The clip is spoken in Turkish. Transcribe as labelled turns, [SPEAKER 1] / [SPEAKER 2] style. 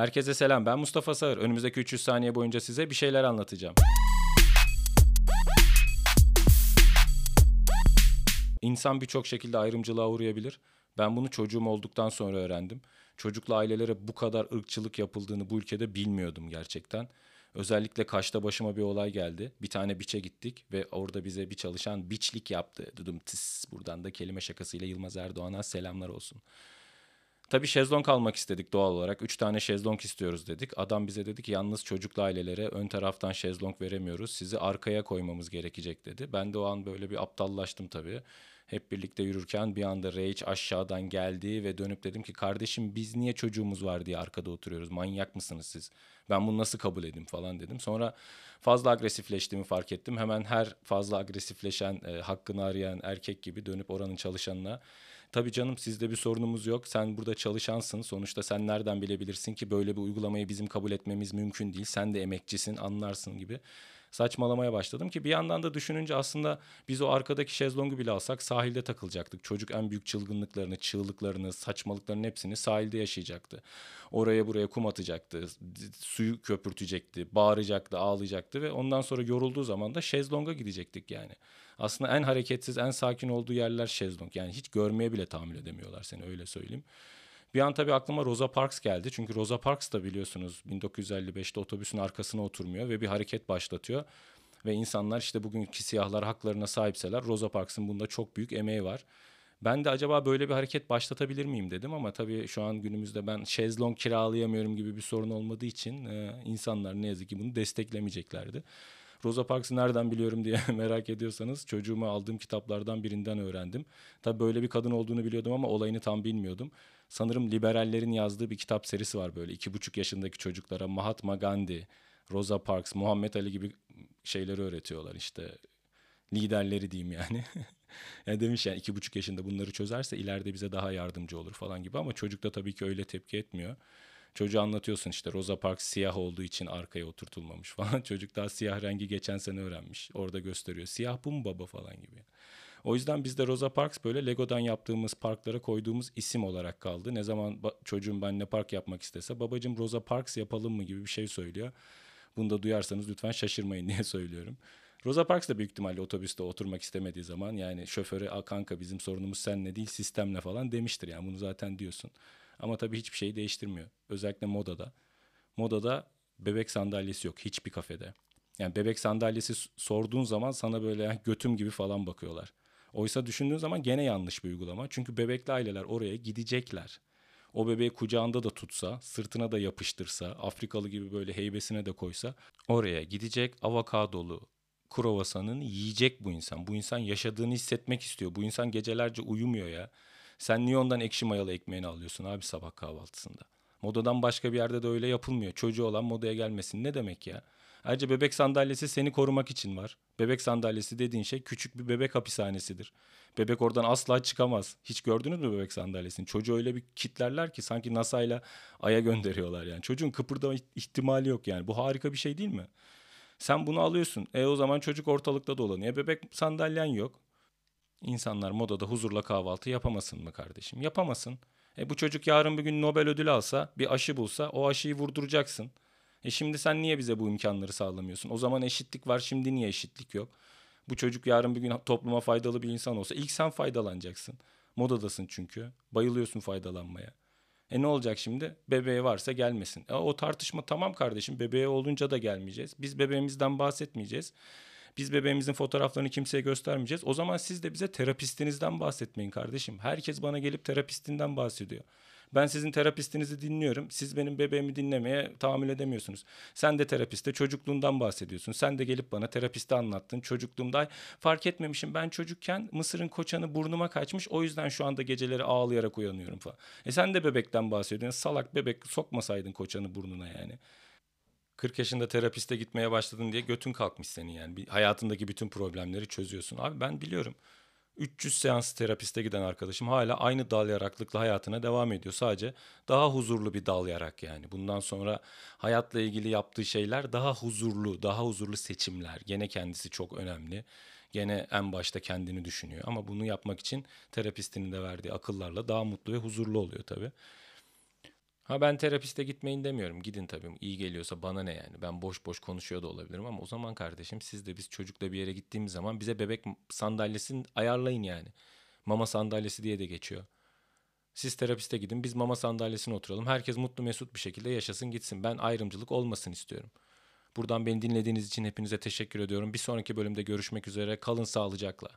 [SPEAKER 1] Herkese selam. Ben Mustafa Sağır. Önümüzdeki 300 saniye boyunca size bir şeyler anlatacağım. İnsan birçok şekilde ayrımcılığa uğrayabilir. Ben bunu çocuğum olduktan sonra öğrendim. Çocuklu ailelere bu kadar ırkçılık yapıldığını bu ülkede bilmiyordum gerçekten. Özellikle Kaş'ta başıma bir olay geldi. Bir tane biçe gittik ve orada bize bir çalışan biçlik yaptı. Dedim tıs buradan da kelime şakasıyla Yılmaz Erdoğan'a selamlar olsun. Tabii şezlong almak istedik doğal olarak. Üç tane şezlong istiyoruz dedik. Adam bize dedi ki yalnız çocuklu ailelere ön taraftan şezlong veremiyoruz. Sizi arkaya koymamız gerekecek dedi. Ben de o an böyle bir aptallaştım tabii. Hep birlikte yürürken bir anda Rage aşağıdan geldi ve dönüp dedim ki kardeşim biz niye çocuğumuz var diye arkada oturuyoruz. Manyak mısınız siz? Ben bunu nasıl kabul edeyim falan dedim. Sonra fazla agresifleştiğimi fark ettim. Hemen her fazla agresifleşen, e, hakkını arayan erkek gibi dönüp oranın çalışanına Tabii canım sizde bir sorunumuz yok. Sen burada çalışansın. Sonuçta sen nereden bilebilirsin ki böyle bir uygulamayı bizim kabul etmemiz mümkün değil. Sen de emekçisin, anlarsın gibi saçmalamaya başladım ki bir yandan da düşününce aslında biz o arkadaki şezlongu bile alsak sahilde takılacaktık. Çocuk en büyük çılgınlıklarını, çığlıklarını, saçmalıklarının hepsini sahilde yaşayacaktı. Oraya buraya kum atacaktı, suyu köpürtecekti, bağıracaktı, ağlayacaktı ve ondan sonra yorulduğu zaman da şezlonga gidecektik yani. Aslında en hareketsiz, en sakin olduğu yerler şezlong. Yani hiç görmeye bile tahammül edemiyorlar seni öyle söyleyeyim. Bir an tabii aklıma Rosa Parks geldi. Çünkü Rosa Parks da biliyorsunuz 1955'te otobüsün arkasına oturmuyor ve bir hareket başlatıyor. Ve insanlar işte bugünkü siyahlar haklarına sahipseler Rosa Parks'ın bunda çok büyük emeği var. Ben de acaba böyle bir hareket başlatabilir miyim dedim ama tabii şu an günümüzde ben şezlong kiralayamıyorum gibi bir sorun olmadığı için e, insanlar ne yazık ki bunu desteklemeyeceklerdi. Rosa Parks'ı nereden biliyorum diye merak ediyorsanız çocuğuma aldığım kitaplardan birinden öğrendim. Tabii böyle bir kadın olduğunu biliyordum ama olayını tam bilmiyordum. Sanırım liberallerin yazdığı bir kitap serisi var böyle. iki buçuk yaşındaki çocuklara Mahatma Gandhi, Rosa Parks, Muhammed Ali gibi şeyleri öğretiyorlar işte. Liderleri diyeyim yani. yani demiş yani iki buçuk yaşında bunları çözerse ileride bize daha yardımcı olur falan gibi ama çocuk da tabii ki öyle tepki etmiyor. Çocuğa anlatıyorsun işte Rosa Parks siyah olduğu için arkaya oturtulmamış falan. Çocuk daha siyah rengi geçen sene öğrenmiş. Orada gösteriyor. Siyah bu mu baba falan gibi. O yüzden bizde Rosa Parks böyle Lego'dan yaptığımız parklara koyduğumuz isim olarak kaldı. Ne zaman çocuğum benle park yapmak istese babacım Rosa Parks yapalım mı gibi bir şey söylüyor. Bunu da duyarsanız lütfen şaşırmayın diye söylüyorum. Rosa Parks da büyük ihtimalle otobüste oturmak istemediği zaman yani şoföre kanka bizim sorunumuz senle değil sistemle falan demiştir. Yani bunu zaten diyorsun. Ama tabii hiçbir şeyi değiştirmiyor. Özellikle modada. Modada bebek sandalyesi yok hiçbir kafede. Yani bebek sandalyesi sorduğun zaman sana böyle yani götüm gibi falan bakıyorlar. Oysa düşündüğün zaman gene yanlış bir uygulama. Çünkü bebekli aileler oraya gidecekler. O bebeği kucağında da tutsa, sırtına da yapıştırsa, Afrikalı gibi böyle heybesine de koysa oraya gidecek avokadolu kruvasanını yiyecek bu insan. Bu insan yaşadığını hissetmek istiyor. Bu insan gecelerce uyumuyor ya. Sen niye ondan ekşi mayalı ekmeğini alıyorsun abi sabah kahvaltısında? Modadan başka bir yerde de öyle yapılmıyor. Çocuğu olan modaya gelmesin ne demek ya? Ayrıca bebek sandalyesi seni korumak için var. Bebek sandalyesi dediğin şey küçük bir bebek hapishanesidir. Bebek oradan asla çıkamaz. Hiç gördünüz mü bebek sandalyesini? Çocuğu öyle bir kitlerler ki sanki NASA ile Ay'a gönderiyorlar yani. Çocuğun kıpırdama ihtimali yok yani. Bu harika bir şey değil mi? Sen bunu alıyorsun. E o zaman çocuk ortalıkta dolanıyor. E, bebek sandalyen yok. İnsanlar modada huzurla kahvaltı yapamasın mı kardeşim? Yapamasın. E bu çocuk yarın bir gün Nobel ödülü alsa, bir aşı bulsa o aşıyı vurduracaksın. E şimdi sen niye bize bu imkanları sağlamıyorsun? O zaman eşitlik var, şimdi niye eşitlik yok? Bu çocuk yarın bir gün topluma faydalı bir insan olsa ilk sen faydalanacaksın. Modadasın çünkü. Bayılıyorsun faydalanmaya. E ne olacak şimdi? Bebeği varsa gelmesin. E o tartışma tamam kardeşim. Bebeği olunca da gelmeyeceğiz. Biz bebeğimizden bahsetmeyeceğiz. Biz bebeğimizin fotoğraflarını kimseye göstermeyeceğiz. O zaman siz de bize terapistinizden bahsetmeyin kardeşim. Herkes bana gelip terapistinden bahsediyor. Ben sizin terapistinizi dinliyorum. Siz benim bebeğimi dinlemeye tahammül edemiyorsunuz. Sen de terapiste çocukluğundan bahsediyorsun. Sen de gelip bana terapiste anlattın. Çocukluğumda fark etmemişim. Ben çocukken mısırın koçanı burnuma kaçmış. O yüzden şu anda geceleri ağlayarak uyanıyorum falan. E sen de bebekten bahsediyorsun. Salak bebek sokmasaydın koçanı burnuna yani. 40 yaşında terapiste gitmeye başladın diye götün kalkmış senin yani. Bir, hayatındaki bütün problemleri çözüyorsun. Abi ben biliyorum. 300 seans terapiste giden arkadaşım hala aynı dal yaraklıkla hayatına devam ediyor. Sadece daha huzurlu bir dal yarak yani. Bundan sonra hayatla ilgili yaptığı şeyler daha huzurlu, daha huzurlu seçimler. Gene kendisi çok önemli. Gene en başta kendini düşünüyor ama bunu yapmak için terapistinin de verdiği akıllarla daha mutlu ve huzurlu oluyor tabii. Ha ben terapiste gitmeyin demiyorum. Gidin tabii. iyi geliyorsa bana ne yani. Ben boş boş konuşuyor da olabilirim ama o zaman kardeşim siz de biz çocukla bir yere gittiğimiz zaman bize bebek sandalyesini ayarlayın yani. Mama sandalyesi diye de geçiyor. Siz terapiste gidin biz mama sandalyesine oturalım. Herkes mutlu mesut bir şekilde yaşasın gitsin. Ben ayrımcılık olmasın istiyorum. Buradan beni dinlediğiniz için hepinize teşekkür ediyorum. Bir sonraki bölümde görüşmek üzere. Kalın sağlıcakla.